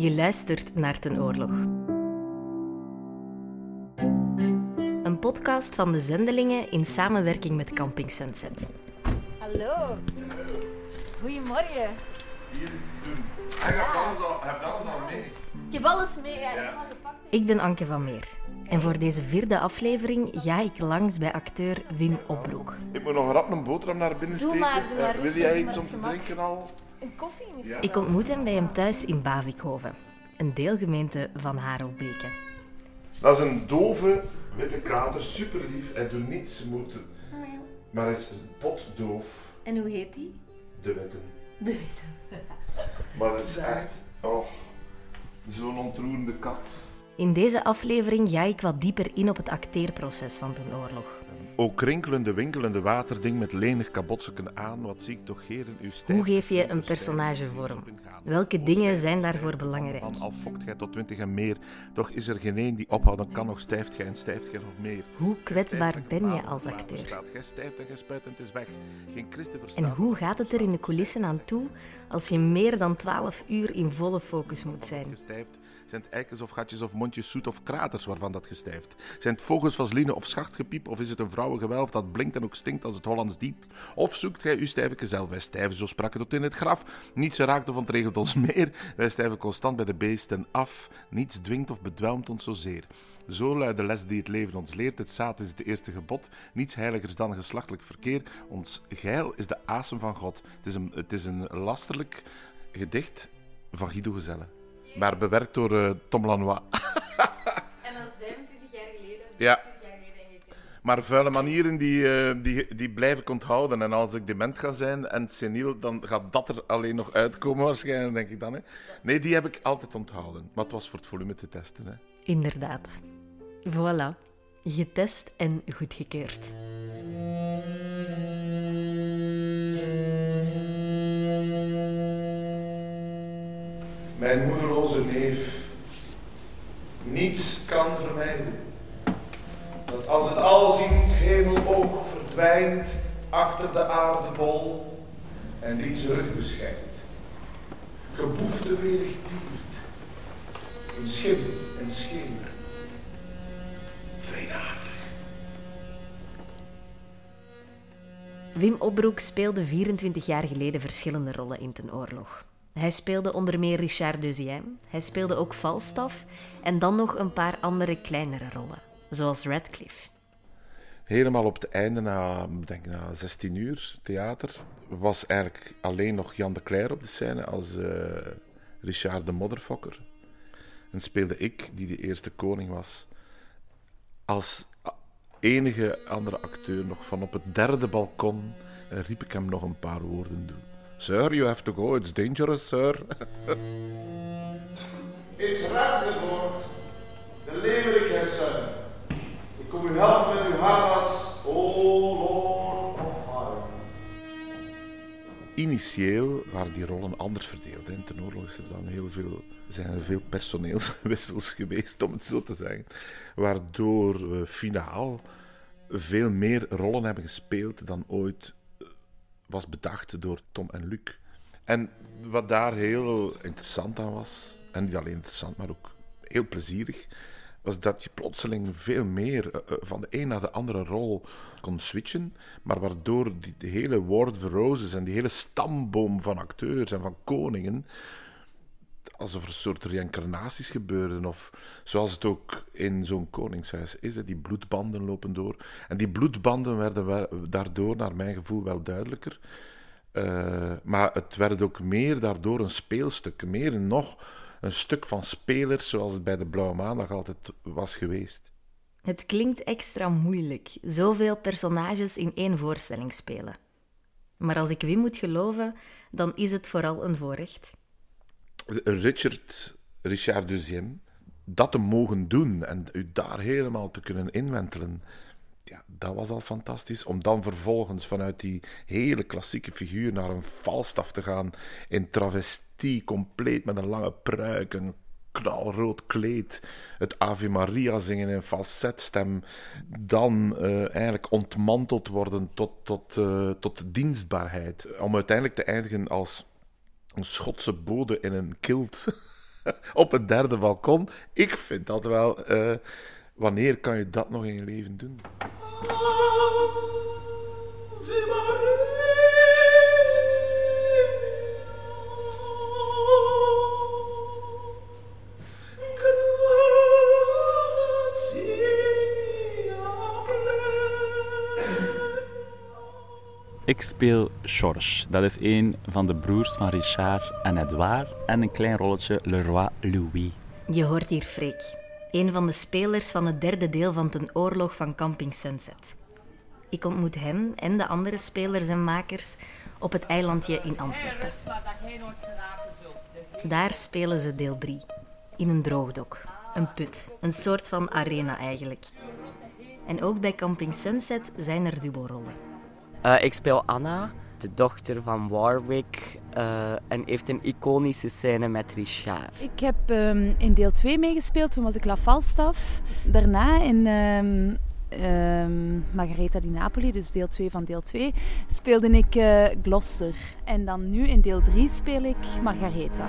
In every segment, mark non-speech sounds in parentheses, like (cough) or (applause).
Je luistert naar Ten Oorlog. Een podcast van de Zendelingen in samenwerking met Camping Sunset. Hallo. Goedemorgen. Hier is het doen. Hij hebt alles al, hebt alles al mee. Ik heb alles mee. Ja. Ik ben Anke van Meer. En voor deze vierde aflevering ga ik langs bij acteur Wim Opbroek. Ik moet nog rap een boterham naar binnen Doe steken. maar, doe Eh, maar wil jij iets om te drinken al? Een koffie misschien? Ik ontmoet hem bij hem thuis in Bavikhoven, een deelgemeente van Harelbeke. Dat is een dove witte kater, super lief. Hij doet niets, moeten. maar hij is potdoof. En hoe heet die? De witte. De (laughs) Maar het is echt, oh, zo'n ontroerende kat. In deze aflevering ga ik wat dieper in op het acteerproces van Ten Oorlog. O krinkelende, winkelende waterding met lenig kabotsukken aan, wat zie ik toch geren uw stijf. Hoe geef je een personage vorm? Welke dingen zijn daarvoor belangrijk? Man, al fokt gij tot twintig en meer, toch is er geen een die ophouden kan, nog stijft gij en stijft gij nog meer. Hoe kwetsbaar ben je als acteur? Gij stijft en gij spuit en het is weg. Geen Christen En verstaat. hoe gaat het er in de coulissen aan toe als je meer dan 12 uur in volle focus moet zijn? Gestijfd. Zijn het eikens of gatjes of mondjes zoet of kraters waarvan dat gestijft? Zijn het vogels, vaseline of schachtgepiep? Of is het een vrouwengewelf dat blinkt en ook stinkt als het Hollands dient? Of zoekt gij uw stijve zelf? Wij stijven zo spraken tot in het graf. Niets raakt of ontregelt ons meer. Wij stijven constant bij de beesten af. Niets dwingt of bedwelmt ons zozeer. Zo luidt de les die het leven ons leert. Het zaad is het eerste gebod. Niets heiligers dan geslachtelijk verkeer. Ons geil is de asem van God. Het is een, het is een lasterlijk gedicht van Guido Gezelle. Maar bewerkt door eh, Tom Lanois. (laughs) En dat is 25 jaar geleden. Ja. 20 jaar geleden gekend. Maar vuile manieren die, eh, die, die blijf ik onthouden. En als ik dement ga zijn en seniel, dan gaat dat er alleen nog uitkomen waarschijnlijk, denk ik dan. Hè. Nee, die heb ik altijd onthouden. Maar het was voor het volume te testen. Hè. Inderdaad. Voilà. Getest en goedgekeurd. Mijn moederloze neef, niets kan vermijden. Als het alziend hemeloog verdwijnt achter de aardebol en die terug beschijnt. Geboefte werig tiert, in schim en schemer. Vredaardig. Wim Opbroek speelde 24 jaar geleden verschillende rollen in Ten Oorlog. Hij speelde onder meer Richard Deuxième, hij speelde ook Falstaff en dan nog een paar andere kleinere rollen, zoals Radcliffe. Helemaal op het einde, na, ik denk na 16 uur theater, was eigenlijk alleen nog Jan de Cler op de scène als eh, Richard de Modderfokker. En speelde ik, die de eerste koning was, als enige andere acteur nog van op het derde balkon, eh, riep ik hem nog een paar woorden toe. Sir, you have to go, it's dangerous, sir. (laughs) It's Radcliffe, de leeuwerik is son. Kom u helpen met uw harnas, o Lord of Fire. Initieel waren die rollen anders verdeeld. hè. Ten oorlog is er dan heel veel, zijn er veel personeelswissels (laughs) geweest, om het zo te zeggen. Waardoor we finaal veel meer rollen hebben gespeeld dan ooit eh, was bedacht door Tom en Luc. En wat daar heel interessant aan was, en niet alleen interessant, maar ook heel plezierig, was dat je plotseling veel meer eh, eh, van de een naar de andere rol kon switchen, maar waardoor die, hele War of Roses en die hele stamboom van acteurs en van koningen, alsof er een soort reïncarnaties gebeurden, of zoals het ook in zo'n koningshuis is, die bloedbanden lopen door. En die bloedbanden werden daardoor, naar mijn gevoel, wel duidelijker. Eh, maar het werd ook meer daardoor een speelstuk, meer nog een stuk van spelers, zoals het bij de Blauwe Maandag altijd was geweest. Het klinkt extra moeilijk, zoveel personages in één voorstelling spelen. Maar als ik Wim moet geloven, dan is het vooral een voorrecht. Richard, Richard Deuxième, dat te mogen doen en u daar helemaal te kunnen inwentelen, dat was al fantastisch. Om dan vervolgens vanuit die hele klassieke figuur naar een Falstaff te gaan in travestie, compleet met een lange pruik, een knalrood kleed, het Ave Maria zingen in falsetstem, dan eh, eigenlijk ontmanteld worden tot, tot, eh, tot dienstbaarheid. Om uiteindelijk te eindigen als een Schotse bode in een kilt. (laughs) op een derde balkon. Ik vind dat wel. eh, wanneer kan je dat nog in je leven doen? Ik speel Georges. Dat is een van de broers van Richard en Edouard. En een klein rolletje Leroy Louis. Je hoort hier Freek, een van de spelers van het derde deel van Ten Oorlog van Camping Sunset. Ik ontmoet hem en de andere spelers en makers op het eilandje in Antwerpen. Daar spelen ze deel 3, in een droogdok, een put, een soort van arena eigenlijk. En ook bij Camping Sunset zijn er dubbelrollen. Eh, ik speel Anna, de dochter van Warwick, eh, en heeft een iconische scène met Richard. Ik heb ehm, in deel 2 meegespeeld, toen was ik La Falstaff. Daarna in ehm, ehm, Margaretha di Napoli, dus deel 2 van deel 2, speelde ik eh, Gloucester. En dan nu in deel 3 speel ik Margaretha.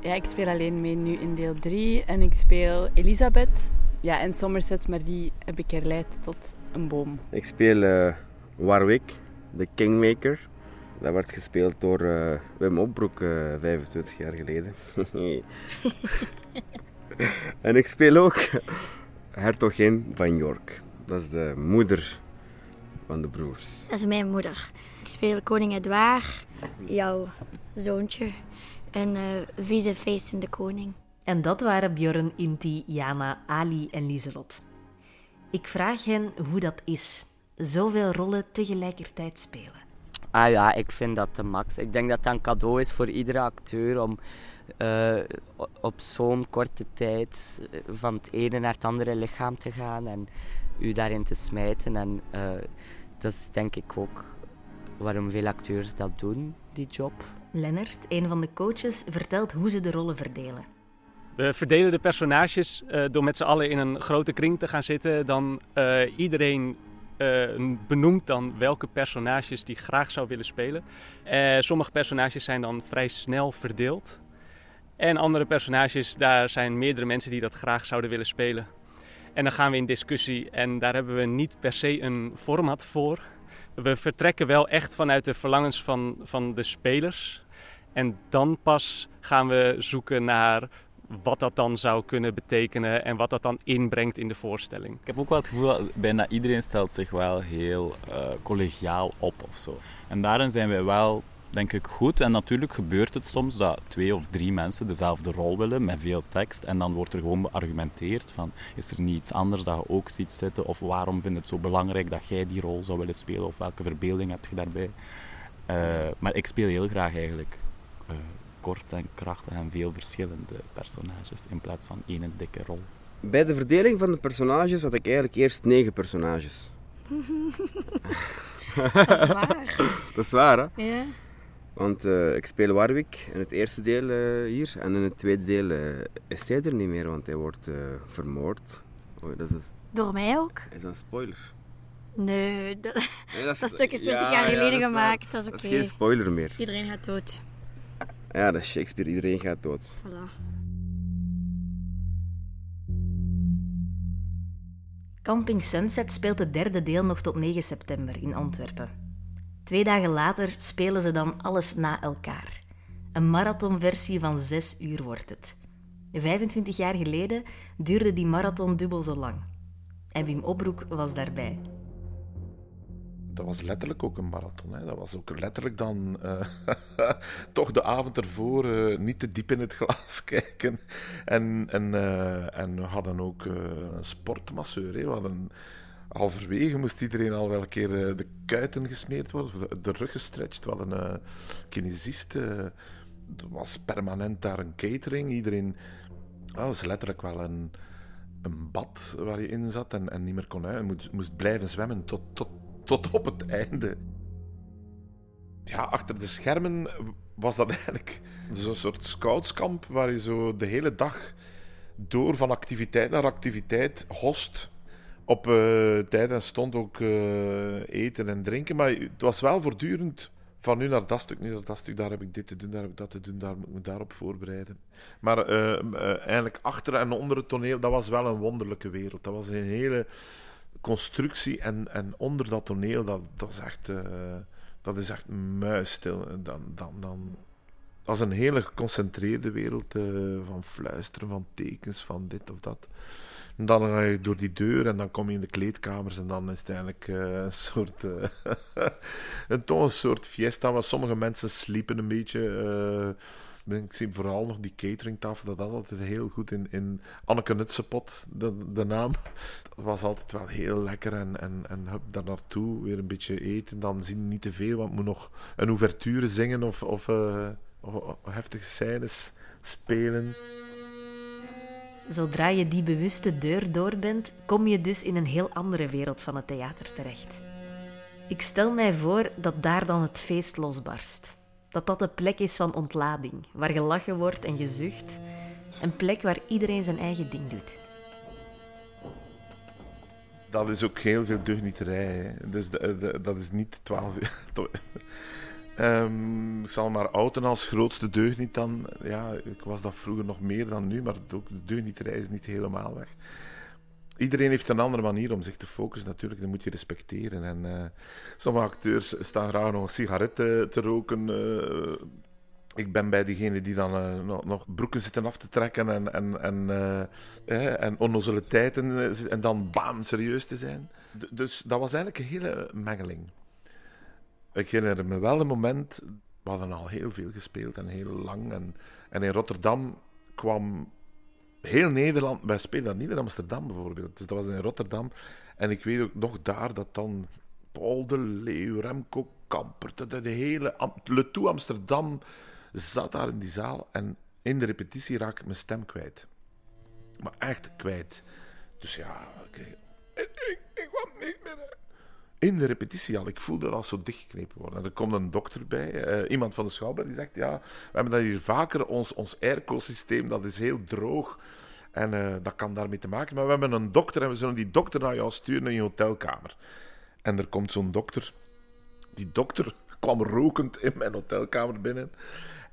Ja, ik speel alleen mee nu in deel 3 en ik speel Elisabeth. Ja, in Somerset, maar die heb ik herleid tot een boom. Ik speel eh, Warwick, de Kingmaker. Dat werd gespeeld door eh, Wim Opbroek eh 25 jaar geleden. (laughs) en ik speel ook hertogin van York. Dat is de moeder van de broers. Dat is mijn moeder. Ik speel koning Edouard, jouw zoontje. En eh vice-feest in de koning. En dat waren Bjorn, Inti, Jana, Ali en Lieselot. Ik vraag hen hoe dat is, zoveel rollen tegelijkertijd spelen. Ah ja, ik vind dat de max. Ik denk dat dat een cadeau is voor iedere acteur om eh, op zo'n korte tijd eh, van het ene naar het andere lichaam te gaan en u daarin te smijten. En eh, dat is denk ik ook waarom veel acteurs dat doen, die job. Lennart, een van de coaches, vertelt hoe ze de rollen verdelen. We verdelen de personages eh, door met z'n allen in een grote kring te gaan zitten. Dan eh, iedereen eh, benoemt dan welke personages die graag zou willen spelen. Eh, sommige personages zijn dan vrij snel verdeeld. En andere personages, daar zijn meerdere mensen die dat graag zouden willen spelen. En dan gaan we in discussie en daar hebben we niet per se een format voor. We vertrekken wel echt vanuit de verlangens van, van de spelers. En dan pas gaan we zoeken naar wat dat dan zou kunnen betekenen en wat dat dan inbrengt in de voorstelling. Ik heb ook wel het gevoel dat bijna iedereen stelt zich wel heel eh, collegiaal op of zo. En daarin zijn wij wel, denk ik, goed. En natuurlijk gebeurt het soms dat twee of drie mensen dezelfde rol willen met veel tekst. En dan wordt er gewoon beargumenteerd van, is er niet iets anders dat je ook ziet zitten? Of waarom vind je het zo belangrijk dat jij die rol zou willen spelen? Of welke verbeelding heb je daarbij? Eh, maar ik speel heel graag eigenlijk eh, kort en krachtig en veel verschillende personages in plaats van één dikke rol. Bij de verdeling van de personages had ik eigenlijk eerst negen personages. (laughs) Dat is waar. Dat is waar, hè? Ja. Want eh, ik speel Warwick in het eerste deel eh, hier. En in het tweede deel eh, is hij er niet meer, want hij wordt eh, vermoord. Oh, dat is, Door mij ook? is dat een spoiler? Nee, dat, Nee, dat stuk is 20 jaar ja, geleden dat is waar. gemaakt. Dat is Dat oké. is geen spoiler meer. Iedereen gaat dood. Ja, dat is Shakespeare. Iedereen gaat dood. Voilà. Camping Sunset speelt het derde deel nog tot 9 september in Antwerpen. Twee dagen later spelen ze dan alles na elkaar. Een marathonversie van 6 uur wordt het. 25 jaar geleden duurde die marathon dubbel zo lang. En Wim Opbroek was daarbij. Dat was letterlijk ook een marathon. Hè. Dat was ook letterlijk dan eh, (laughs) toch de avond ervoor eh, niet te diep in het glas (laughs) kijken. En, en, eh, en we hadden ook een sportmasseur. Hè. We hadden, halverwege moest iedereen al wel een keer de kuiten gesmeerd worden, de, rug gestretched. We hadden een kinesist. er was permanent daar een catering. Iedereen... Was letterlijk wel een, een bad waar je in zat en, en niet meer kon uit. Je moest, moest blijven zwemmen tot, tot, tot op het einde. Ja, achter de schermen was dat eigenlijk zo'n soort scoutskamp waar je zo de hele dag door van activiteit naar activiteit host. Op eh, tijd en stond ook eh, eten en drinken, maar het was wel voortdurend van nu naar dat stuk, nu naar dat stuk, daar heb ik dit te doen, daar heb ik dat te doen, daar moet ik me daarop voorbereiden. Maar eh, eigenlijk achter en onder het toneel, dat was wel een wonderlijke wereld. Dat was een hele constructie en, en onder dat toneel, dat, dat, is, echt, uh, dat is echt muisstil. Dan, dan, dan, dat een hele geconcentreerde wereld van fluisteren, van tekens, van dit of dat. En dan ga je door die deur en dan kom je in de kleedkamers en dan is het eigenlijk uh, een soort. (laughs) Een, toch een soort fiesta waar sommige mensen sliepen een beetje. Ik zie vooral nog die cateringtafel, dat dat altijd heel goed in, in Anneke Nutsepot, de, de naam. Dat was altijd wel heel lekker en, en, en hup, daar naartoe, weer een beetje eten. Dan zien niet te veel, want moet nog een ouverture zingen of, of, of, of heftige scènes spelen. Zodra je die bewuste deur door bent, kom je dus in een heel andere wereld van het theater terecht. Ik stel mij voor dat daar dan het feest losbarst. Dat dat de plek is van ontlading, waar gelachen wordt en gezucht. Een plek waar iedereen zijn eigen ding doet. Dat is ook heel veel deugnieterij. Dus de, dat is niet twaalf uur. (laughs) Um, ik zal maar outen als grootste deugniet dan. Ja, ik was dat vroeger nog meer dan nu, maar de deugnieterij is niet helemaal weg. Iedereen heeft een andere manier om zich te focussen, natuurlijk. Dat moet je respecteren. En uh, sommige acteurs staan graag nog een sigaret te, roken. Uh, ik ben bij diegenen die dan uh, nog, broeken zitten af te trekken en, en, en, eh, en onnozeliteiten en dan bam, serieus te zijn. Dus dat was eigenlijk een hele mengeling. Ik herinner me wel een moment, we hadden al heel veel gespeeld en heel lang. En in Rotterdam kwam heel Nederland, wij speelden niet in Amsterdam bijvoorbeeld. Dus dat was in Rotterdam. En ik weet ook nog daar dat dan Paul de Leeuw, Remco Kamper, de, de hele Le Tout Amsterdam zat daar in die zaal. En in de repetitie raak ik mijn stem kwijt. Maar echt kwijt. Dus ja, ik, ik kwam niet meer in de repetitie al. Ik voelde dat al zo dichtgeknepen worden. er komt een dokter bij, uh, iemand van de Schouwburg, die zegt: Ja, we hebben dat hier vaker, ons, ons airco-systeem dat is heel droog. En uh, dat kan daarmee te maken. Maar we hebben een dokter en we zullen die dokter naar jou sturen in je hotelkamer. En er komt zo'n dokter. Die dokter (laughs) kwam rokend in mijn hotelkamer binnen.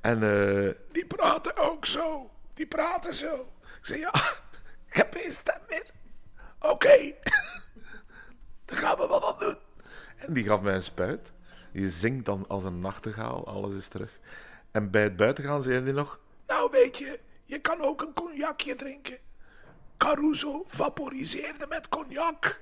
En uh, die praten ook zo. Die praten zo. Ik zei: Ja, (laughs) heb geen stem meer. Oké. (laughs) Dan gaan we wat aan doen. En die gaf mij een spuit. Je zingt dan als een nachtegaal, alles is terug. En bij het buitengaan zei hij nog... Nou weet je, je kan ook een cognacje drinken. Caruso vaporiseerde met cognac.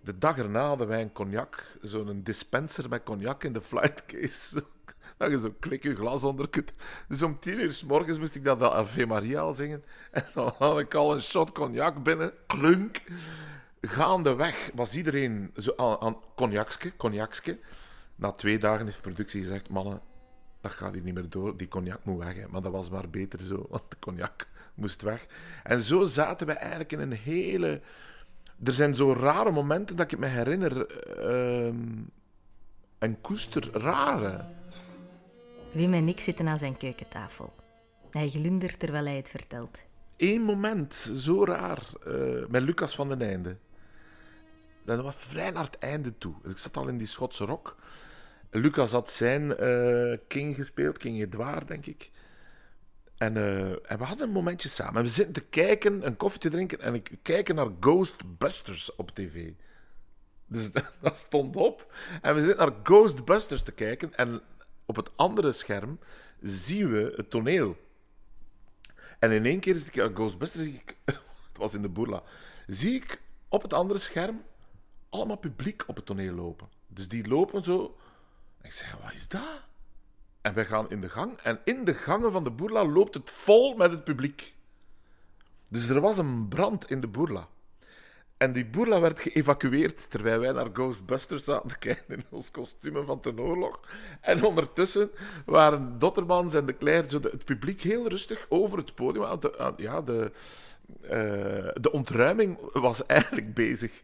De dag erna hadden wij een cognac, zo'n dispenser met cognac in de flightcase. (laughs) Dat je zo klik je glas onder kunt. Dus om tien uur s morgens moest ik dat Ave Maria al zingen. En dan had ik al een shot cognac binnen. Klunk gaandeweg was iedereen zo aan, aan cognacske, cognacske. Na twee dagen heeft de productie gezegd, mannen, dat gaat hier niet meer door, die cognac moet weg. Hè. Maar dat was maar beter zo, want de cognac moest weg. En zo zaten we eigenlijk in een hele... Er zijn zo rare momenten dat ik me herinner. Uh, en koester rare. Wim en ik zitten aan zijn keukentafel. Hij glundert terwijl hij het vertelt. Eén moment, zo raar, uh, met Lucas van den Einde. Dat was vrij naar het einde toe. Ik zat al in die Schotse rok. Lucas had zijn uh, King gespeeld, King Edouard, denk ik. En, uh, en, we hadden een momentje samen. En we zitten te kijken, een koffie te drinken en ik kijken naar Ghostbusters op tv. Dus (laughs) dat stond op. En we zitten naar Ghostbusters te kijken. En op het andere scherm zien we het toneel. En in één keer zie ik Ghostbusters, zie ik, (laughs) het was in de Boerla, zie ik op het andere scherm allemaal publiek op het toneel lopen. Dus die lopen zo. ik zeg, wat is dat? En wij gaan in de gang. En in de gangen van de Boerla loopt het vol met het publiek. Dus er was een brand in de Boerla. En die Boerla werd geëvacueerd terwijl wij naar Ghostbusters zaten te kijken in ons kostuum van de oorlog. En ondertussen waren Dottermans en de Claire, het publiek heel rustig over het podium. Ja, de, uh, de ontruiming was eigenlijk bezig.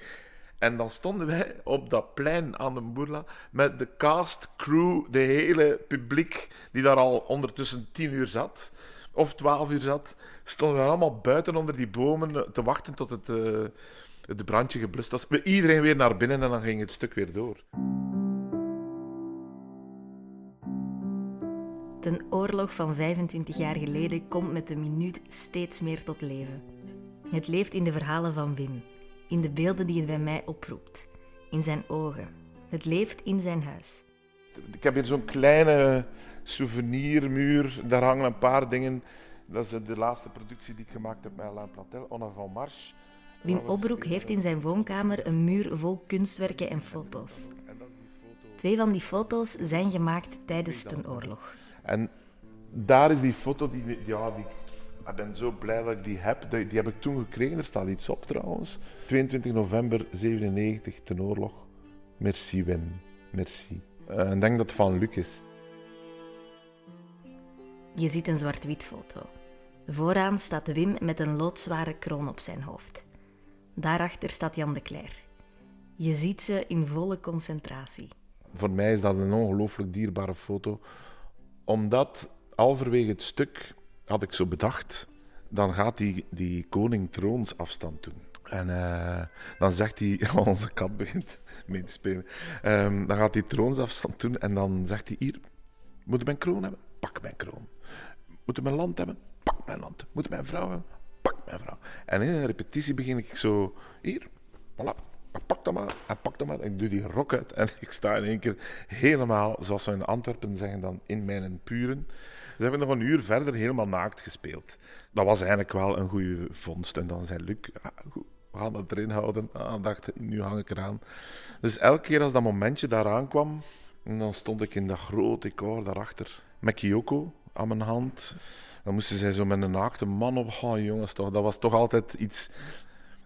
En dan stonden wij op dat plein aan de Boerla met de cast, crew, de hele publiek die daar al ondertussen tien uur zat, of twaalf uur zat, stonden we allemaal buiten onder die bomen te wachten tot het, uh, het brandje geblust was. Iedereen weer naar binnen en dan ging het stuk weer door. Ten oorlog van 25 jaar geleden komt met de minuut steeds meer tot leven. Het leeft in de verhalen van Wim, in de beelden die het bij mij oproept, in zijn ogen. Het leeft in zijn huis. Ik heb hier zo'n kleine souvenirmuur. Daar hangen een paar dingen. Dat is de laatste productie die ik gemaakt heb met Alain Platel, On avant marche. Wim Obroek heeft in zijn woonkamer een muur vol kunstwerken en foto's. Twee van die foto's zijn gemaakt tijdens ten oorlog. En daar is die foto, die, die- ja, die, ik ben zo blij dat ik die heb. Die, die heb ik toen gekregen, er staat iets op trouwens. 22 november 97, ten oorlog. Merci Wim, merci. Eh, ik denk dat het van Luc is. Je ziet een zwart-wit foto. Vooraan staat Wim met een loodzware kroon op zijn hoofd. Daarachter staat Jan de Cler. Je ziet ze in volle concentratie. Voor mij is dat een ongelooflijk dierbare foto. Omdat halverwege het stuk had ik zo bedacht, dan gaat die, die koning troonsafstand doen. En eh, dan zegt hij, (laughs) onze kat begint mee te spelen. Ehm, dan gaat hij troonsafstand doen en dan zegt hij: Hier, moet ik mijn kroon hebben? Pak mijn kroon. Moet ik mijn land hebben? Pak mijn land. Moet ik mijn vrouw hebben? Pak mijn vrouw. En in een repetitie begin ik zo: Hier, voilà. Pak dat maar, en pak dat maar. Ik doe die rok uit en (laughs) ik sta in één keer helemaal, zoals we in Antwerpen zeggen, dan in mijn puren. Ze hebben nog een uur verder helemaal naakt gespeeld. Dat was eigenlijk wel een goede vondst. En dan zei Luc, ah, we gaan het erin houden. Ah, nu hang ik eraan. Dus elke keer als dat momentje daaraan kwam, en dan stond ik in dat grote decor daarachter. Met Kyoko aan mijn hand. Dan moesten zij zo met een naakte man opgaan, jongens. Toch, dat was toch altijd iets...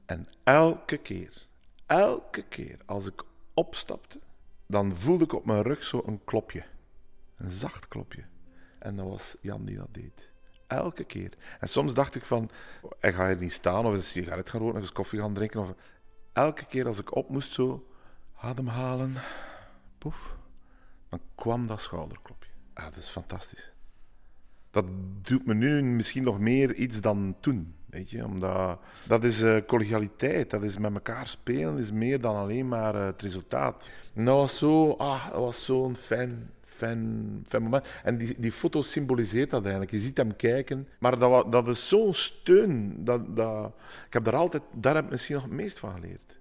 En elke keer, elke keer als ik opstapte, dan voelde ik op mijn rug zo een klopje. Een zacht klopje. En dat was Jan die dat deed. Elke keer. En soms dacht ik van, hij gaat hier niet staan of een sigaret gaan roken of eens koffie gaan drinken. Of... Elke keer als ik op moest zo ademhalen, poef, dan kwam dat schouderklopje. Ah, dat is fantastisch. Dat doet me nu misschien nog meer iets dan toen. Weet je? Omdat, dat is eh, collegialiteit, dat is met elkaar spelen, is meer dan alleen maar eh, het resultaat. En dat was zo, ah, dat was zo'n fijn, fijn, moment. En die, die foto symboliseert dat eigenlijk. Je ziet hem kijken, maar dat, dat is zo'n steun. Dat, dat, ik heb daar altijd, daar heb ik misschien nog het meest van geleerd.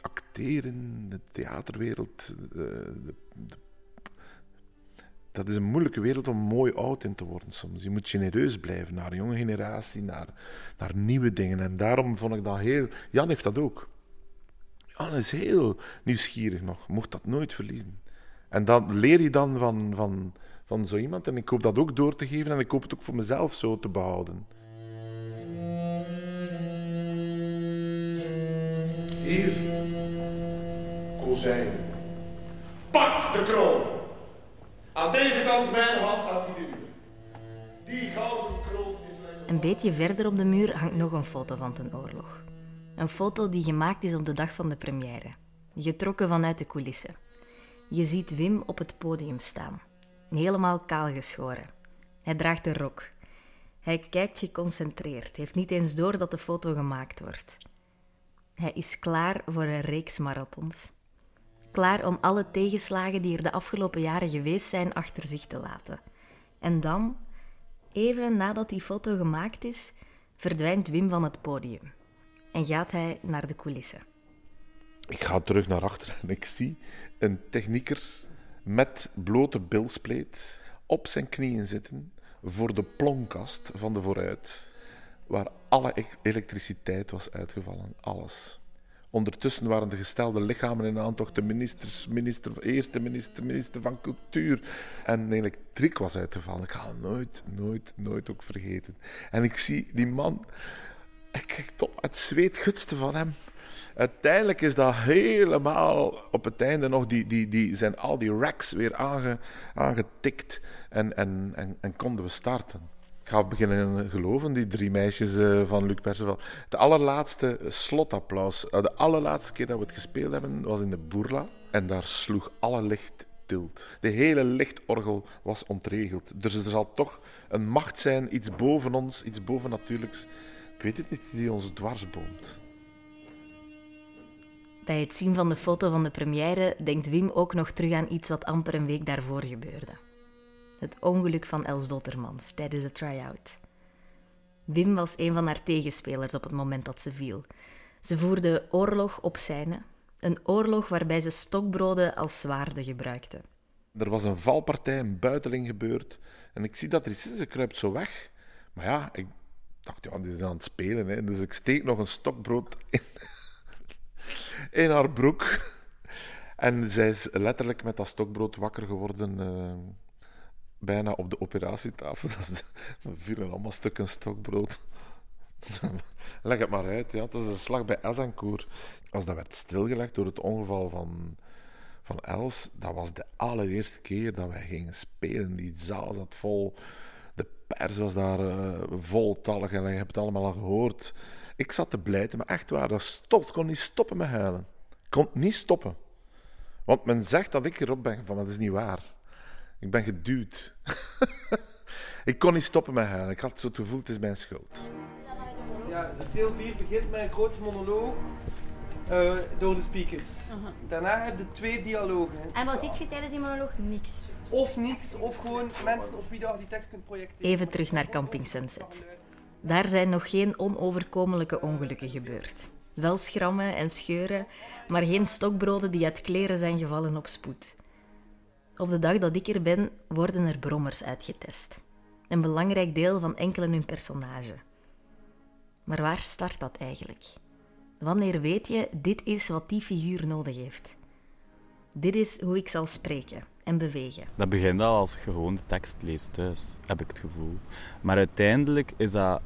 Acteren, de theaterwereld, de, de, dat is een moeilijke wereld om mooi oud in te worden soms. Je moet genereus blijven naar jonge generatie, naar, naar nieuwe dingen. En daarom vond ik dat heel... Jan heeft dat ook. Jan is heel nieuwsgierig nog, mocht dat nooit verliezen. En dat leer je dan van, van, van zo iemand. En ik hoop dat ook door te geven en ik hoop het ook voor mezelf zo te behouden. Hier, kozijn. Pak de kroon. Aan deze kant mijn hand, aan die de. Die gouden kroon is. Een beetje verder op de muur hangt nog een foto van ten oorlog. Een foto die gemaakt is op de dag van de première. Getrokken vanuit de coulissen. Je ziet Wim op het podium staan. Helemaal kaal geschoren. Hij draagt een rok. Hij kijkt geconcentreerd, heeft niet eens door dat de foto gemaakt wordt. Hij is klaar voor een reeks marathons. Klaar om alle tegenslagen die er de afgelopen jaren geweest zijn achter zich te laten. En dan, even nadat die foto gemaakt is, verdwijnt Wim van het podium en gaat hij naar de coulissen. Ik ga terug naar achter en ik zie een technieker met blote bilspleet op zijn knieën zitten voor de plonkast van de vooruit, waar alle e- elektriciteit was uitgevallen. Alles. Ondertussen waren de gestelde lichamen in aantocht de ministers, minister, eerste minister, minister van Cultuur. En de elektriek was uitgevallen. Ik ga nooit, nooit, nooit ook vergeten. En ik zie die man, ik kijk op, het zweet gutste van hem. Uiteindelijk is dat helemaal op het einde nog, die, die, die zijn al die racks weer aange, aangetikt en, en, en, en konden we starten. Ik ga beginnen geloven, die drie meisjes eh, van Luc Perceval. Het allerlaatste slotapplaus, eh, de allerlaatste keer dat we het gespeeld hebben, was in de Boerla. En daar sloeg alle licht tilt. De hele lichtorgel was ontregeld. Dus er zal toch een macht zijn, iets boven ons, iets bovennatuurlijks. Ik weet het niet, die ons dwarsboomt. Bij het zien van de foto van de première denkt Wim ook nog terug aan iets wat amper een week daarvoor gebeurde. het ongeluk van Els Dottermans tijdens de try-out. Wim was een van haar tegenspelers op het moment dat ze viel. Ze voerde oorlog op scène, een oorlog waarbij ze stokbroden als zwaarden gebruikte. Er was een valpartij, een buiteling gebeurd. En ik zie dat er ze kruipt zo weg. Maar ja, ik dacht, ja, die is aan het spelen. Hè. Dus ik steek nog een stokbrood in, in haar broek. En zij is letterlijk met dat stokbrood wakker geworden. eh, bijna op de operatietafel. (laughs) Dat de, er vielen allemaal stukken stokbrood. (laughs) Leg het maar uit. Ja. Het was een slag bij Azincourt. Als dat werd stilgelegd door het ongeval van, van Els, dat was de allereerste keer dat wij gingen spelen. Die zaal zat vol. De pers was daar eh, voltallig en je hebt het allemaal al gehoord. Ik zat te blijten, maar echt waar, dat stop, kon niet stoppen met huilen. Ik kon niet stoppen. Want men zegt dat ik erop ben van, maar dat is niet waar. Ik ben geduwd. (laughs) ik kon niet stoppen met huilen. Ik had zo het gevoel, het is mijn schuld. Ja, deel 4 begint met een grote monoloog eh, door de speakers. Daarna heb je twee dialogen. En wat ziet je tijdens die monoloog? Niks. Of niks, of gewoon mensen op wie je die tekst kunt projecteren. Even terug naar Camping Sunset. Daar zijn nog geen onoverkomelijke ongelukken gebeurd. Wel schrammen en scheuren, maar geen stokbroden die uit kleren zijn gevallen op spoed. Op de dag dat ik er ben, worden er brommers uitgetest. Een belangrijk deel van enkelen hun personage. Maar waar start dat eigenlijk? Wanneer weet je, dit is wat die figuur nodig heeft? Dit is hoe ik zal spreken en bewegen. Dat begint al als je gewoon de tekst leest thuis, heb ik het gevoel. Maar uiteindelijk is dat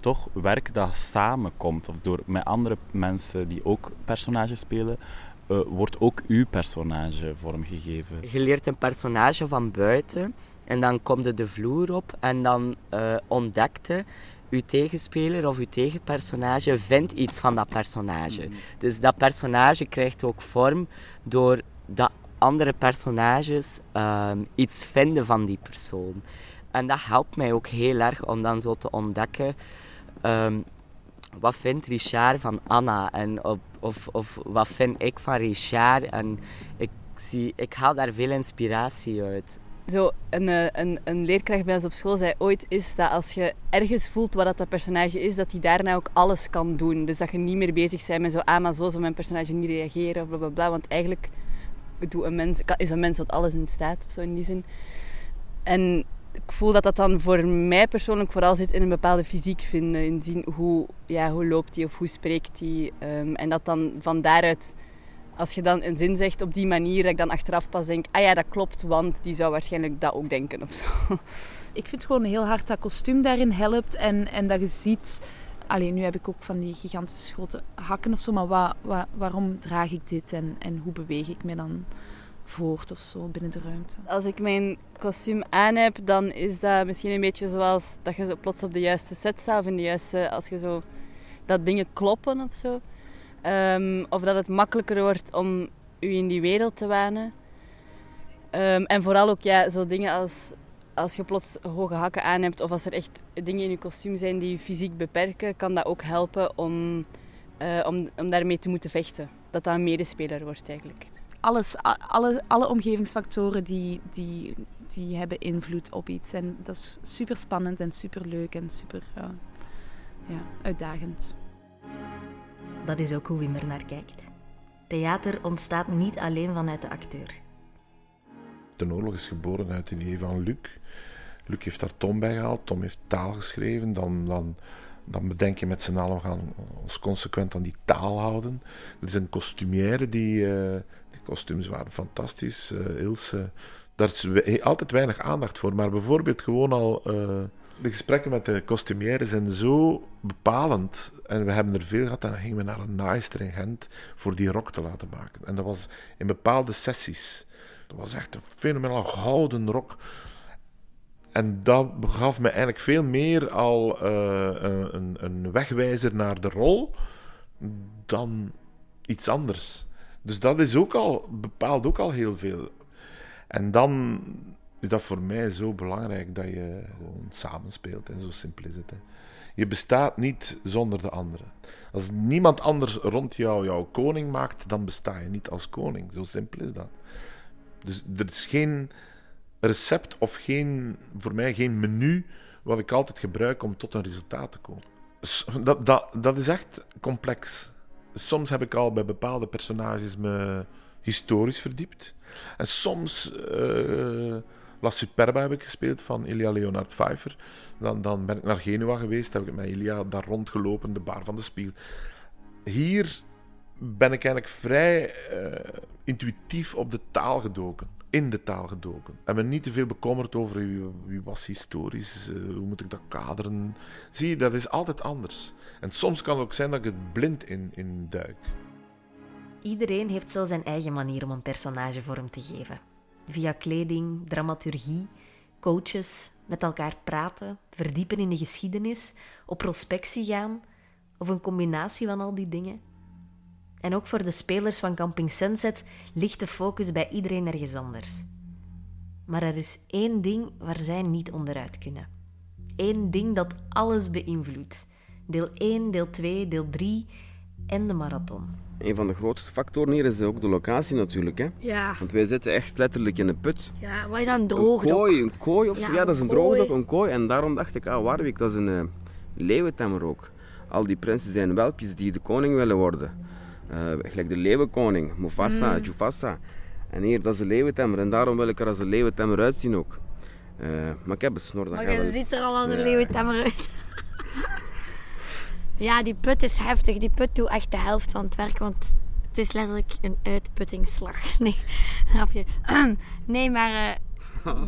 toch werk dat samenkomt, of door met andere mensen die ook personages spelen, eh, wordt ook uw personage vormgegeven. Je leert een personage van buiten en dan komt je de vloer op en dan eh ontdekte uw tegenspeler of uw tegenpersonage vindt iets van dat personage. Dus dat personage krijgt ook vorm door dat andere personages ehm, iets vinden van die persoon. En dat helpt mij ook heel erg om dan zo te ontdekken ehm, wat vindt Richard van Anna en of, of, wat vind ik van Richard. En ik, zie, ik haal daar veel inspiratie uit. Zo, een, eh, een, een leerkracht bij ons op school zei ooit is dat als je ergens voelt wat dat, dat personage is, dat hij daarna ook alles kan doen. Dus dat je niet meer bezig bent met zo, ah, maar zo zou mijn personage niet reageren, bla bla bla. Want eigenlijk doet een mens, is een mens tot alles in staat, of zo in die zin. En ik voel dat dat dan voor mij persoonlijk vooral zit in een bepaalde fysiek vinden. In zien hoe, ja, hoe loopt hij of hoe spreekt hij. Ehm, en dat dan van daaruit, als je dan een zin zegt op die manier, dat ik dan achteraf pas denk, ah ja, dat klopt, want die zou waarschijnlijk dat ook denken of zo. (laughs) Ik vind gewoon heel hard dat kostuum daarin helpt en, en dat je ziet... Alleen nu heb ik ook van die gigantische grote hakken of zo, maar wa- waarom draag ik dit en, en hoe beweeg ik me dan voort of zo binnen de ruimte? Als ik mijn kostuum aan heb, dan is dat misschien een beetje zoals dat je zo plots op de juiste set staat. Of in de juiste, als je zo, dat dingen kloppen of zo. Ehm, of dat het makkelijker wordt om je in die wereld te wanen. Ehm, en vooral ook ja, zo dingen als als je plots hoge hakken aan hebt of als er echt dingen in je kostuum zijn die je fysiek beperken, kan dat ook helpen om, eh, om, om daarmee te moeten vechten. Dat dat een medespeler wordt eigenlijk. Alles, alle, alle omgevingsfactoren die, die, die hebben invloed op iets. En dat is super spannend en super leuk en super ja, uitdagend. Dat is ook hoe Wim er naar kijkt. Theater ontstaat niet alleen vanuit de acteur. De oorlog is geboren uit het idee van Luc. Luc heeft daar Tom bij gehaald. Tom heeft taal geschreven. Dan, dan, dan bedenk je met z'n allen, we gaan ons consequent aan die taal houden. Er is een kostumière, die, eh, die kostuums waren fantastisch. eh, Ilse, daar is we- altijd weinig aandacht voor. Maar bijvoorbeeld gewoon al... eh, de gesprekken met de kostumière zijn zo bepalend. En we hebben er veel gehad. En dan gingen we naar een naaister in Gent voor die rok te laten maken. En dat was in bepaalde sessies. Dat was echt een fenomenaal gouden rok. En dat gaf me eigenlijk veel meer al eh, een, een wegwijzer naar de rol dan iets anders. Dus dat is ook al, bepaalt ook al heel veel. En dan is dat voor mij zo belangrijk dat je gewoon samenspeelt. En zo simpel is het. Je bestaat niet zonder de anderen. Als niemand anders rond jou jouw koning maakt, dan besta je niet als koning. Zo simpel is dat. Dus er is geen recept of geen, voor mij geen menu wat ik altijd gebruik om tot een resultaat te komen. Dat, dat, dat is echt complex. Soms heb ik al bij bepaalde personages me historisch verdiept. En soms eh, La Superba heb ik gespeeld van Ilya Leonard Pfeiffer. Dan, dan ben ik naar Genua geweest, heb ik met Ilya daar rondgelopen, de bar van de Spiegel. Hier ben ik eigenlijk vrij eh, intuïtief op de taal gedoken. In de taal gedoken. En me niet te veel bekommerd over wie, was historisch, eh, hoe moet ik dat kaderen. Zie dat is altijd anders. En soms kan het ook zijn dat ik het blind in, in duik. Iedereen heeft zo zijn eigen manier om een personage vorm te geven. Via kleding, dramaturgie, coaches, met elkaar praten, verdiepen in de geschiedenis, op prospectie gaan of een combinatie van al die dingen. En ook voor de spelers van Camping Sunset ligt de focus bij iedereen ergens anders. Maar er is één ding waar zij niet onderuit kunnen. Eén ding dat alles beïnvloedt. Deel 1, deel 2, deel 3 en de marathon. Een van de grootste factoren hier is ook de locatie natuurlijk. Hè? Ja. Want wij zitten echt letterlijk in een put. Ja, wat is dat, een Een droogdok? kooi, een kooi of zo. Ja, Ja, dat is een een kooi. droogdok, een kooi. En daarom dacht ik, ah, Warwick, dat is een uh, leeuwentemmer ook. Al die prinsen zijn welpjes die de koning willen worden. Eh, gelijk de leeuwenkoning, Mufasa, Mm. Jufasa. En hier, dat is de leeuwentemmer. En daarom wil ik er als een leeuwentemmer uitzien ook. Eh, maar ik heb een snor. Maar je wel- ziet er al als een Ja. leeuwentemmer uit. (laughs) ja, die put is heftig. Die put doet echt de helft van het werk, want het is letterlijk een uitputtingsslag. (laughs) Nee, grapje. (clears throat) nee, maar eh,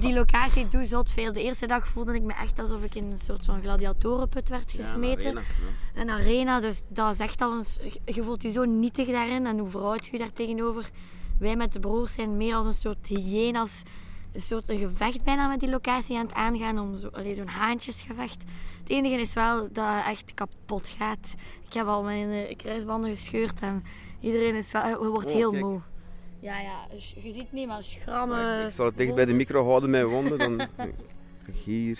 die (laughs) locatie doet zot veel. De eerste dag voelde ik me echt alsof ik in een soort van gladiatorenput werd Ja, een gesmeten. arena. Een arena, dus dat is echt al een... Je voelt je zo nietig daarin en hoe verhoudt je je daar tegenover? Wij met de broers zijn meer als een soort hyena's, een soort een gevecht bijna met die locatie aan het aangaan, om zo, allee, zo'n haantjesgevecht. Het enige is wel dat het echt kapot gaat. Ik heb al mijn eh, kruisbanden gescheurd en iedereen is wel, je wordt Oh, heel kijk. moe. Ja, ja, dus je ziet niet, maar schrammen... Maar Ik zal het dicht bij de micro houden, mijn wonden. Dan... (laughs) Hier,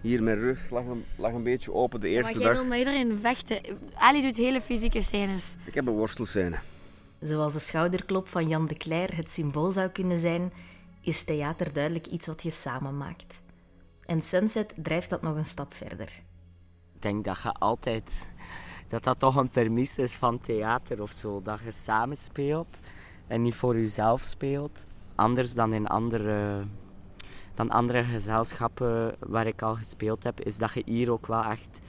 hier mijn rug lag een, lag een beetje open de maar eerste jij dag. wil met iedereen vechten. Ali doet hele fysieke scènes. Ik heb een worstelscène. Zoals de schouderklop van Jan de Cler het symbool zou kunnen zijn, is theater duidelijk iets wat je samen maakt. En Sunset drijft dat nog een stap verder. Ik denk dat je altijd... Dat dat toch een permis is van theater of zo. Dat je samen speelt en niet voor jezelf speelt. Anders dan in andere, dan andere gezelschappen waar ik al gespeeld heb, is dat je hier ook wel echt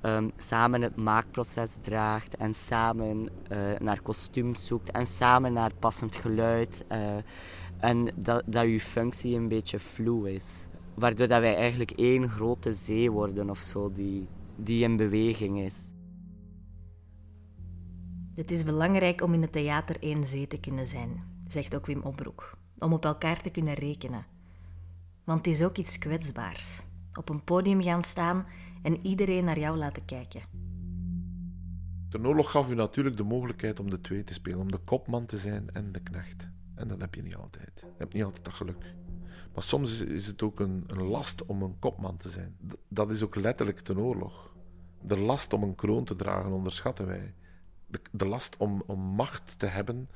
ehm, samen het maakproces draagt en samen eh, naar kostuums zoekt en samen naar passend geluid. eh, en dat, dat je functie een beetje vloe is. Waardoor dat wij eigenlijk één grote zee worden of zo, die, die in beweging is. Het is belangrijk om in het theater één zee te kunnen zijn, zegt ook Wim Opbroek, om op elkaar te kunnen rekenen. Want het is ook iets kwetsbaars. Op een podium gaan staan en iedereen naar jou laten kijken. De oorlog gaf u natuurlijk de mogelijkheid om de twee te spelen, om de kopman te zijn en de knecht. En dat heb je niet altijd. Je hebt niet altijd dat geluk. Maar soms is- het ook een, een last om een kopman te zijn. Dat is ook letterlijk ten oorlog. De last om een kroon te dragen onderschatten wij. De, last om, om macht te hebben,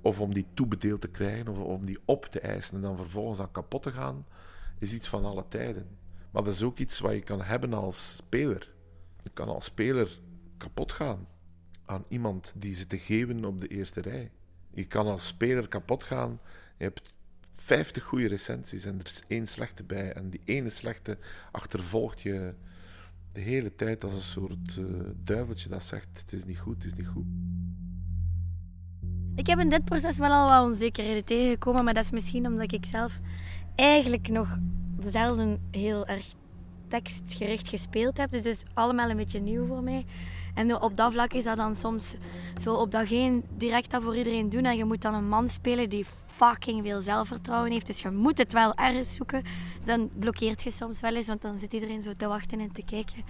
of om die toebedeeld te krijgen, of om die op te eisen en dan vervolgens aan kapot te gaan, is iets van alle tijden. Maar dat is ook iets wat je kan hebben als speler. Je kan als speler kapot gaan aan iemand die ze te geven op de eerste rij. Je kan als speler kapot gaan. Je hebt 50 goede recensies en er is één slechte bij. En die ene slechte achtervolgt je de hele tijd als een soort eh, duiveltje dat zegt: Het is niet goed, het is niet goed. Ik heb in dit proces wel al wat onzekerheden tegengekomen, maar dat is misschien omdat ik zelf eigenlijk nog zelden heel erg tekstgericht gespeeld heb. Dus het is allemaal een beetje nieuw voor mij. En op dat vlak is dat dan soms zo op dag één direct dat voor iedereen doen. En je moet dan een man spelen die fucking veel zelfvertrouwen heeft. Dus je moet het wel ergens zoeken. Dus dan blokkeert je soms wel eens, want dan zit iedereen zo te wachten en te kijken.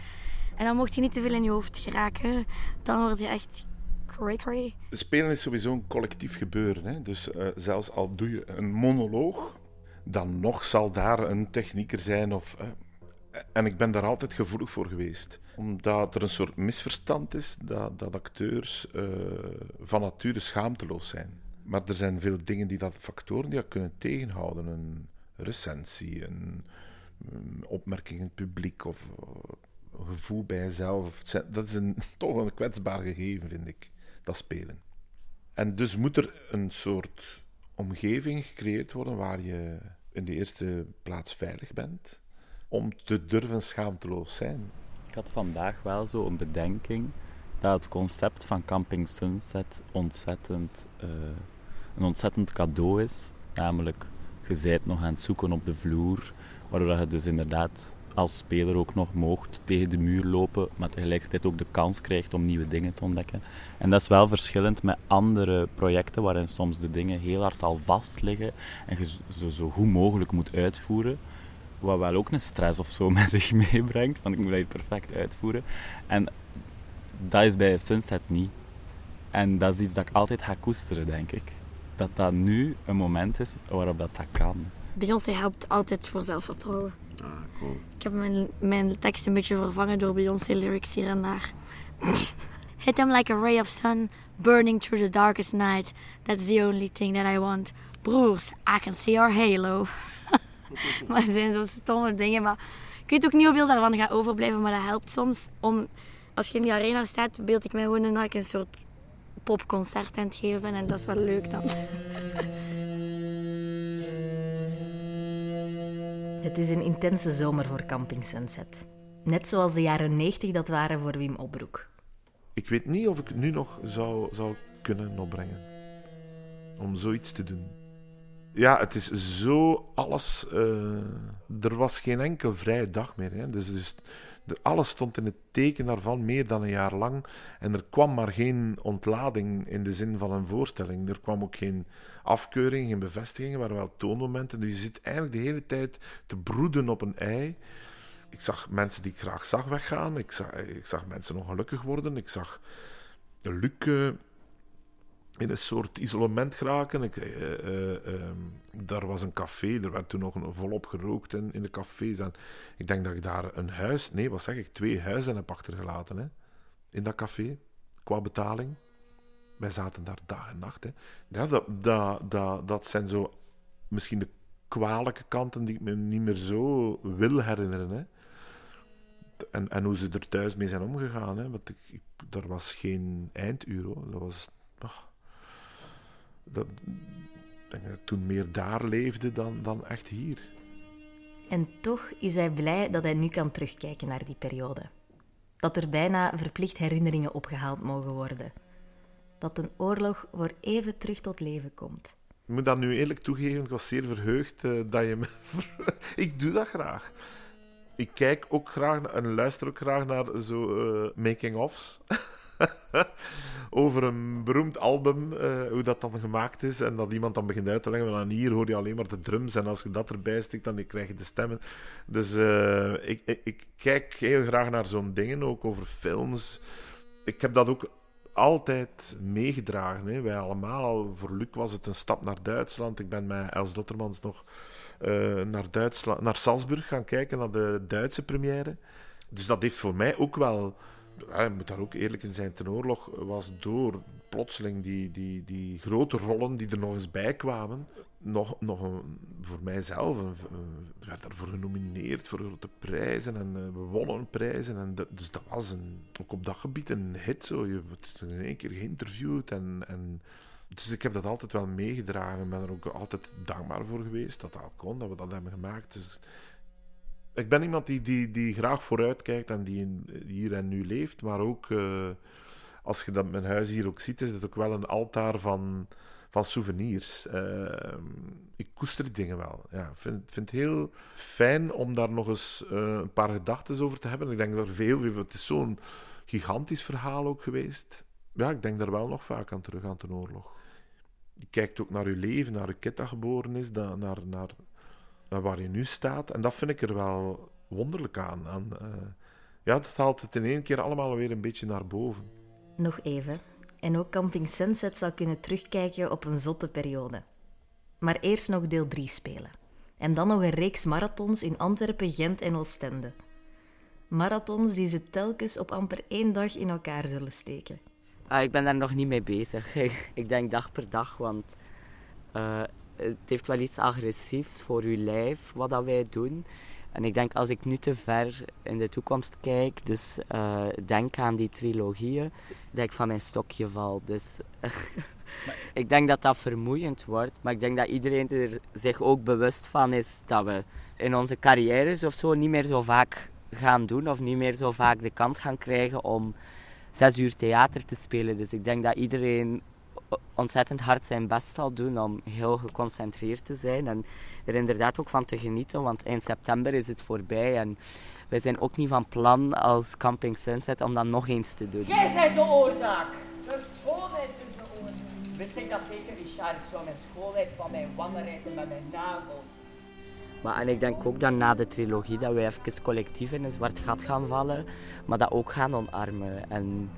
En dan mocht je niet te veel in je hoofd geraken. Dan word je echt cray. Spelen is sowieso een collectief gebeuren. Hè? Dus eh, zelfs al doe je een monoloog, dan nog zal daar een technieker zijn. Of, eh, en ik ben daar altijd gevoelig voor geweest. Omdat er een soort misverstand is dat, dat acteurs eh, van nature schaamteloos zijn. Maar er zijn veel dingen die dat factoren die dat kunnen tegenhouden. Een, recensie, een, opmerking in het publiek of eh, een gevoel bij jezelf. Dat is een, (laughs) toch een kwetsbaar gegeven, vind ik, dat spelen. En dus moet er een soort omgeving gecreëerd worden waar je in de eerste plaats veilig bent, om te durven schaamteloos zijn. Ik had vandaag wel zo een bedenking dat het concept van Camping Sunset ontzettend, eh, een ontzettend cadeau is. Namelijk, je nog aan het zoeken op de vloer, waardoor je dus inderdaad als speler ook nog moogt tegen de muur lopen, maar tegelijkertijd ook de kans krijgt om nieuwe dingen te ontdekken. En dat is wel verschillend met andere projecten waarin soms de dingen heel hard al vast liggen en je ze zo goed mogelijk moet uitvoeren. Wat wel ook een stress of zo (laughs) met zich meebrengt, van ik moet dat perfect uitvoeren. En dat is bij Sunset niet. En dat is iets dat ik altijd ga koesteren, denk ik. Dat dat nu een moment is waarop dat, dat kan. Beyoncé helpt altijd voor zelfvertrouwen. Ah, cool. Ik heb mijn, mijn tekst een beetje vervangen door Beyoncé lyrics hier en daar. (laughs) Hit them like a ray of sun, burning through the darkest night. That's the only thing that I want. Broers, I can see our halo. (laughs) maar het zijn zo stomme dingen. Maar ik weet ook niet hoeveel daarvan gaat overblijven, maar dat helpt soms om... Als je in die arena staat, beeld ik mij gewoon ik een soort popconcert aan het geven ben. En dat is wel leuk dan. (laughs) Het is een intense zomer voor Camping Sunset. Net zoals de jaren 90 dat waren voor Wim Opbroek. Ik weet niet of ik het nu nog zou, zou kunnen opbrengen. Om zoiets te doen. Ja, het is zo alles. eh, er was geen enkel vrije dag meer. Hè. Dus, dus alles stond in het teken daarvan, meer dan een jaar lang. En er kwam maar geen ontlading in de zin van een voorstelling. Er kwam ook geen afkeuring, geen bevestigingen, maar wel toonmomenten. Dus je zit eigenlijk de hele tijd te broeden op een ei. Ik zag mensen die ik graag zag weggaan. Ik zag, ik zag mensen ongelukkig worden. Ik zag Luc eh, in een soort isolement geraken. Ik, eh, eh, ehm, daar was een café, er werd toen nog een, volop gerookt in, in de cafés. En ik denk dat ik daar een huis, nee, wat zeg ik, twee huizen heb achtergelaten. Hè, in dat café, qua betaling. Wij zaten daar dag en nacht. Hè. Dat, dat, dat, dat zijn zo misschien de kwalijke kanten die ik me niet meer zo wil herinneren. Hè. En, en hoe ze er thuis mee zijn omgegaan. Hè. Want ik, ik, er was geen einduur. Hoor. Dat was... ah, dat, denk dat ik toen meer daar leefde dan, dan echt hier. En toch is hij blij dat hij nu kan terugkijken naar die periode. Dat er bijna verplicht herinneringen opgehaald mogen worden. Dat een oorlog voor even terug tot leven komt. Ik moet dat nu eerlijk toegeven, ik was zeer verheugd eh, dat je me... (laughs) ik doe dat graag. Ik kijk ook graag en luister ook graag naar zo eh, making-ofs. (laughs) (laughs) Over een beroemd album, eh, hoe dat dan gemaakt is. En dat iemand dan begint uit te leggen. van hier hoor je alleen maar de drums. En als je dat erbij stikt, dan krijg je de stemmen. Dus eh, ik, ik, ik kijk heel graag naar zo'n dingen, ook over films. Ik heb dat ook altijd meegedragen. Hè. Wij allemaal. Voor Luc was het een stap naar Duitsland. Ik ben met Els Dottermans nog eh, naar, Duitsland, naar Salzburg gaan kijken, naar de Duitse première. Dus dat heeft voor mij ook wel... Je moet daar ook eerlijk in zijn. Ten oorlog was door plotseling die, die, die grote rollen die er nog eens bij kwamen, nog, nog voor mijzelf, een, een- werd daarvoor genomineerd voor grote prijzen en eh, we wonnen prijzen. En dus dat was een, ook op dat gebied een hit. Zo. Je wordt in één keer geïnterviewd en, en dus ik heb dat altijd wel meegedragen en ben er ook altijd dankbaar voor geweest dat dat kon, dat we dat hebben gemaakt. Dus ik ben iemand die, die, die graag vooruit kijkt en die hier en nu leeft, maar ook eh, als je dat mijn huis hier ook ziet, is het ook wel een altaar van, van souvenirs. Eh, ik koester die dingen wel. Ja, ik vind, vind het heel fijn om daar nog eens eh, een paar gedachten over te hebben. Ik denk dat er veel, het is zo'n gigantisch verhaal ook geweest. Ja, ik denk daar wel nog vaak aan terug aan de oorlog. Je kijkt ook naar je leven, naar je kind geboren is, naar, naar waar je nu staat. En dat vind ik er wel wonderlijk aan. aan eh, ja, dat haalt het in één keer allemaal weer een beetje naar boven. Nog even. En ook Camping Sunset zal kunnen terugkijken op een zotte periode. Maar eerst nog deel 3 spelen. En dan nog een reeks marathons in Antwerpen, Gent en Oostende. Marathons die ze telkens op amper één dag in elkaar zullen steken. Ah, ik ben daar nog niet mee bezig. (laughs) ik denk dag per dag, want eh, het heeft wel iets agressiefs voor je lijf, wat dat wij doen. En ik denk als ik nu te ver in de toekomst kijk, dus uh, denk aan die trilogieën, dat ik van mijn stokje val. Dus (laughs) ik denk dat dat vermoeiend wordt, maar ik denk dat iedereen er zich ook bewust van is dat we in onze carrières of zo niet meer zo vaak gaan doen of niet meer zo vaak de kans gaan krijgen om zes uur theater te spelen. Dus ik denk dat iedereen ontzettend hard zijn best zal doen om heel geconcentreerd te zijn en er inderdaad ook van te genieten, want eind september is het voorbij en wij zijn ook niet van plan als Camping Sunset om dat nog eens te doen. Jij bent de oorzaak! De schoonheid is de oorzaak. Wist ik dat zeker, Richard? Ik zou mijn schoonheid van mijn wangen rijden met mijn nagels. Maar, en ik denk ook dat na de trilogie dat we even collectief in een zwart gat gaan vallen, maar dat ook gaan omarmen. En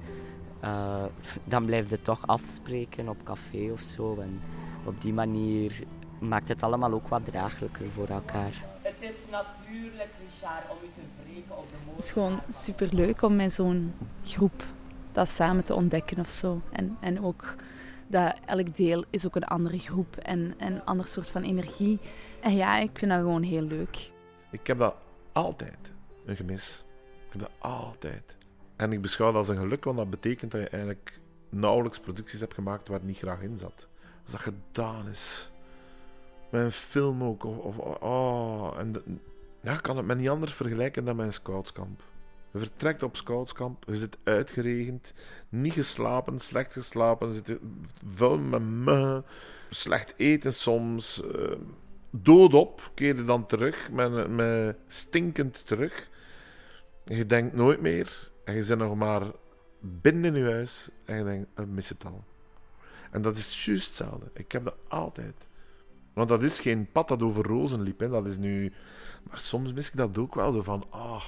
uh, dan blijf je toch afspreken op café of zo. En op die manier maakt het allemaal ook wat draaglijker voor elkaar. Het is natuurlijk, Richard, om u te wreken op de moord. Het is gewoon superleuk om met zo'n groep dat samen te ontdekken of zo. En, en ook dat elk deel is ook een andere groep en een ander soort van energie. En ja, ik vind dat gewoon heel leuk. Ik heb dat altijd, een gemis. Ik heb dat altijd. En ik beschouw dat als een geluk, want dat betekent dat je eigenlijk nauwelijks producties hebt gemaakt waar het niet graag in zat. Als dat gedaan is. Met film ook. Of, oh, en ja, kan het met niet anders vergelijken dan een scoutskamp. Je vertrekt op scoutskamp, je zit uitgeregend, niet geslapen, slecht geslapen, zit vuil met muggen, slecht eten soms. Uh, doodop keer je dan terug, met, met stinkend terug. Je denkt nooit meer en je zit nog maar binnen in je huis en je denkt, ik mis het al. En dat is juist hetzelfde. Ik heb dat altijd. Want dat is geen pad dat over rozen liep. Hè. Dat is nu... Maar soms mis ik dat ook wel. Zo van, ah,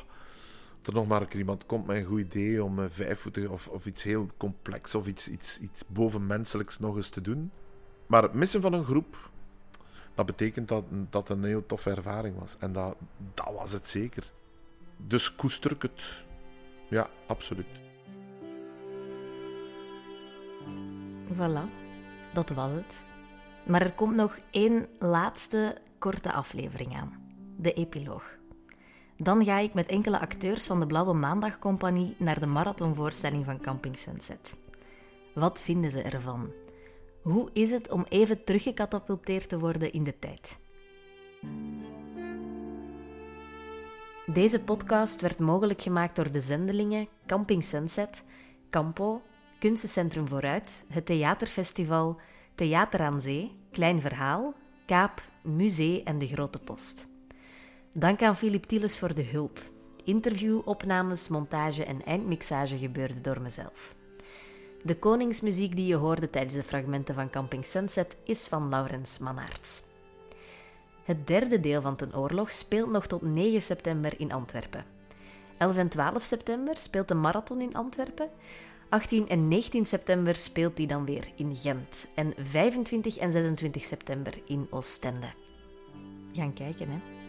dat er nog maar een keer iemand komt met een goed idee om vijfvoetig of, of iets heel complex of iets, iets, iets bovenmenselijks nog eens te doen. Maar het missen van een groep, dat betekent dat dat een heel toffe ervaring was. En dat, dat was het zeker. Dus koester ik het. Ja, absoluut. Voilà, dat was het. Maar er komt nog één laatste korte aflevering aan: de epiloog. Dan ga ik met enkele acteurs van de Blauwe Maandag Compagnie naar de marathonvoorstelling van Camping Sunset. Wat vinden ze ervan? Hoe is het om even teruggecatapulteerd te worden in de tijd? Deze podcast werd mogelijk gemaakt door de zendelingen Camping Sunset, Campo, Kunstencentrum Vooruit, het Theaterfestival, Theater aan Zee, Klein Verhaal, Kaap, Musee en De Grote Post. Dank aan Filip Tieles voor de hulp. Interview, opnames, montage en eindmixage gebeurde door mezelf. De koningsmuziek die je hoorde tijdens de fragmenten van Camping Sunset is van Laurens Manaerts. Het derde deel van Ten Oorlog speelt nog tot 9 september in Antwerpen. 11 en 12 september speelt de marathon in Antwerpen. 18 en 19 september speelt die dan weer in Gent. En 25 en 26 september in Oostende. Gaan kijken, hè.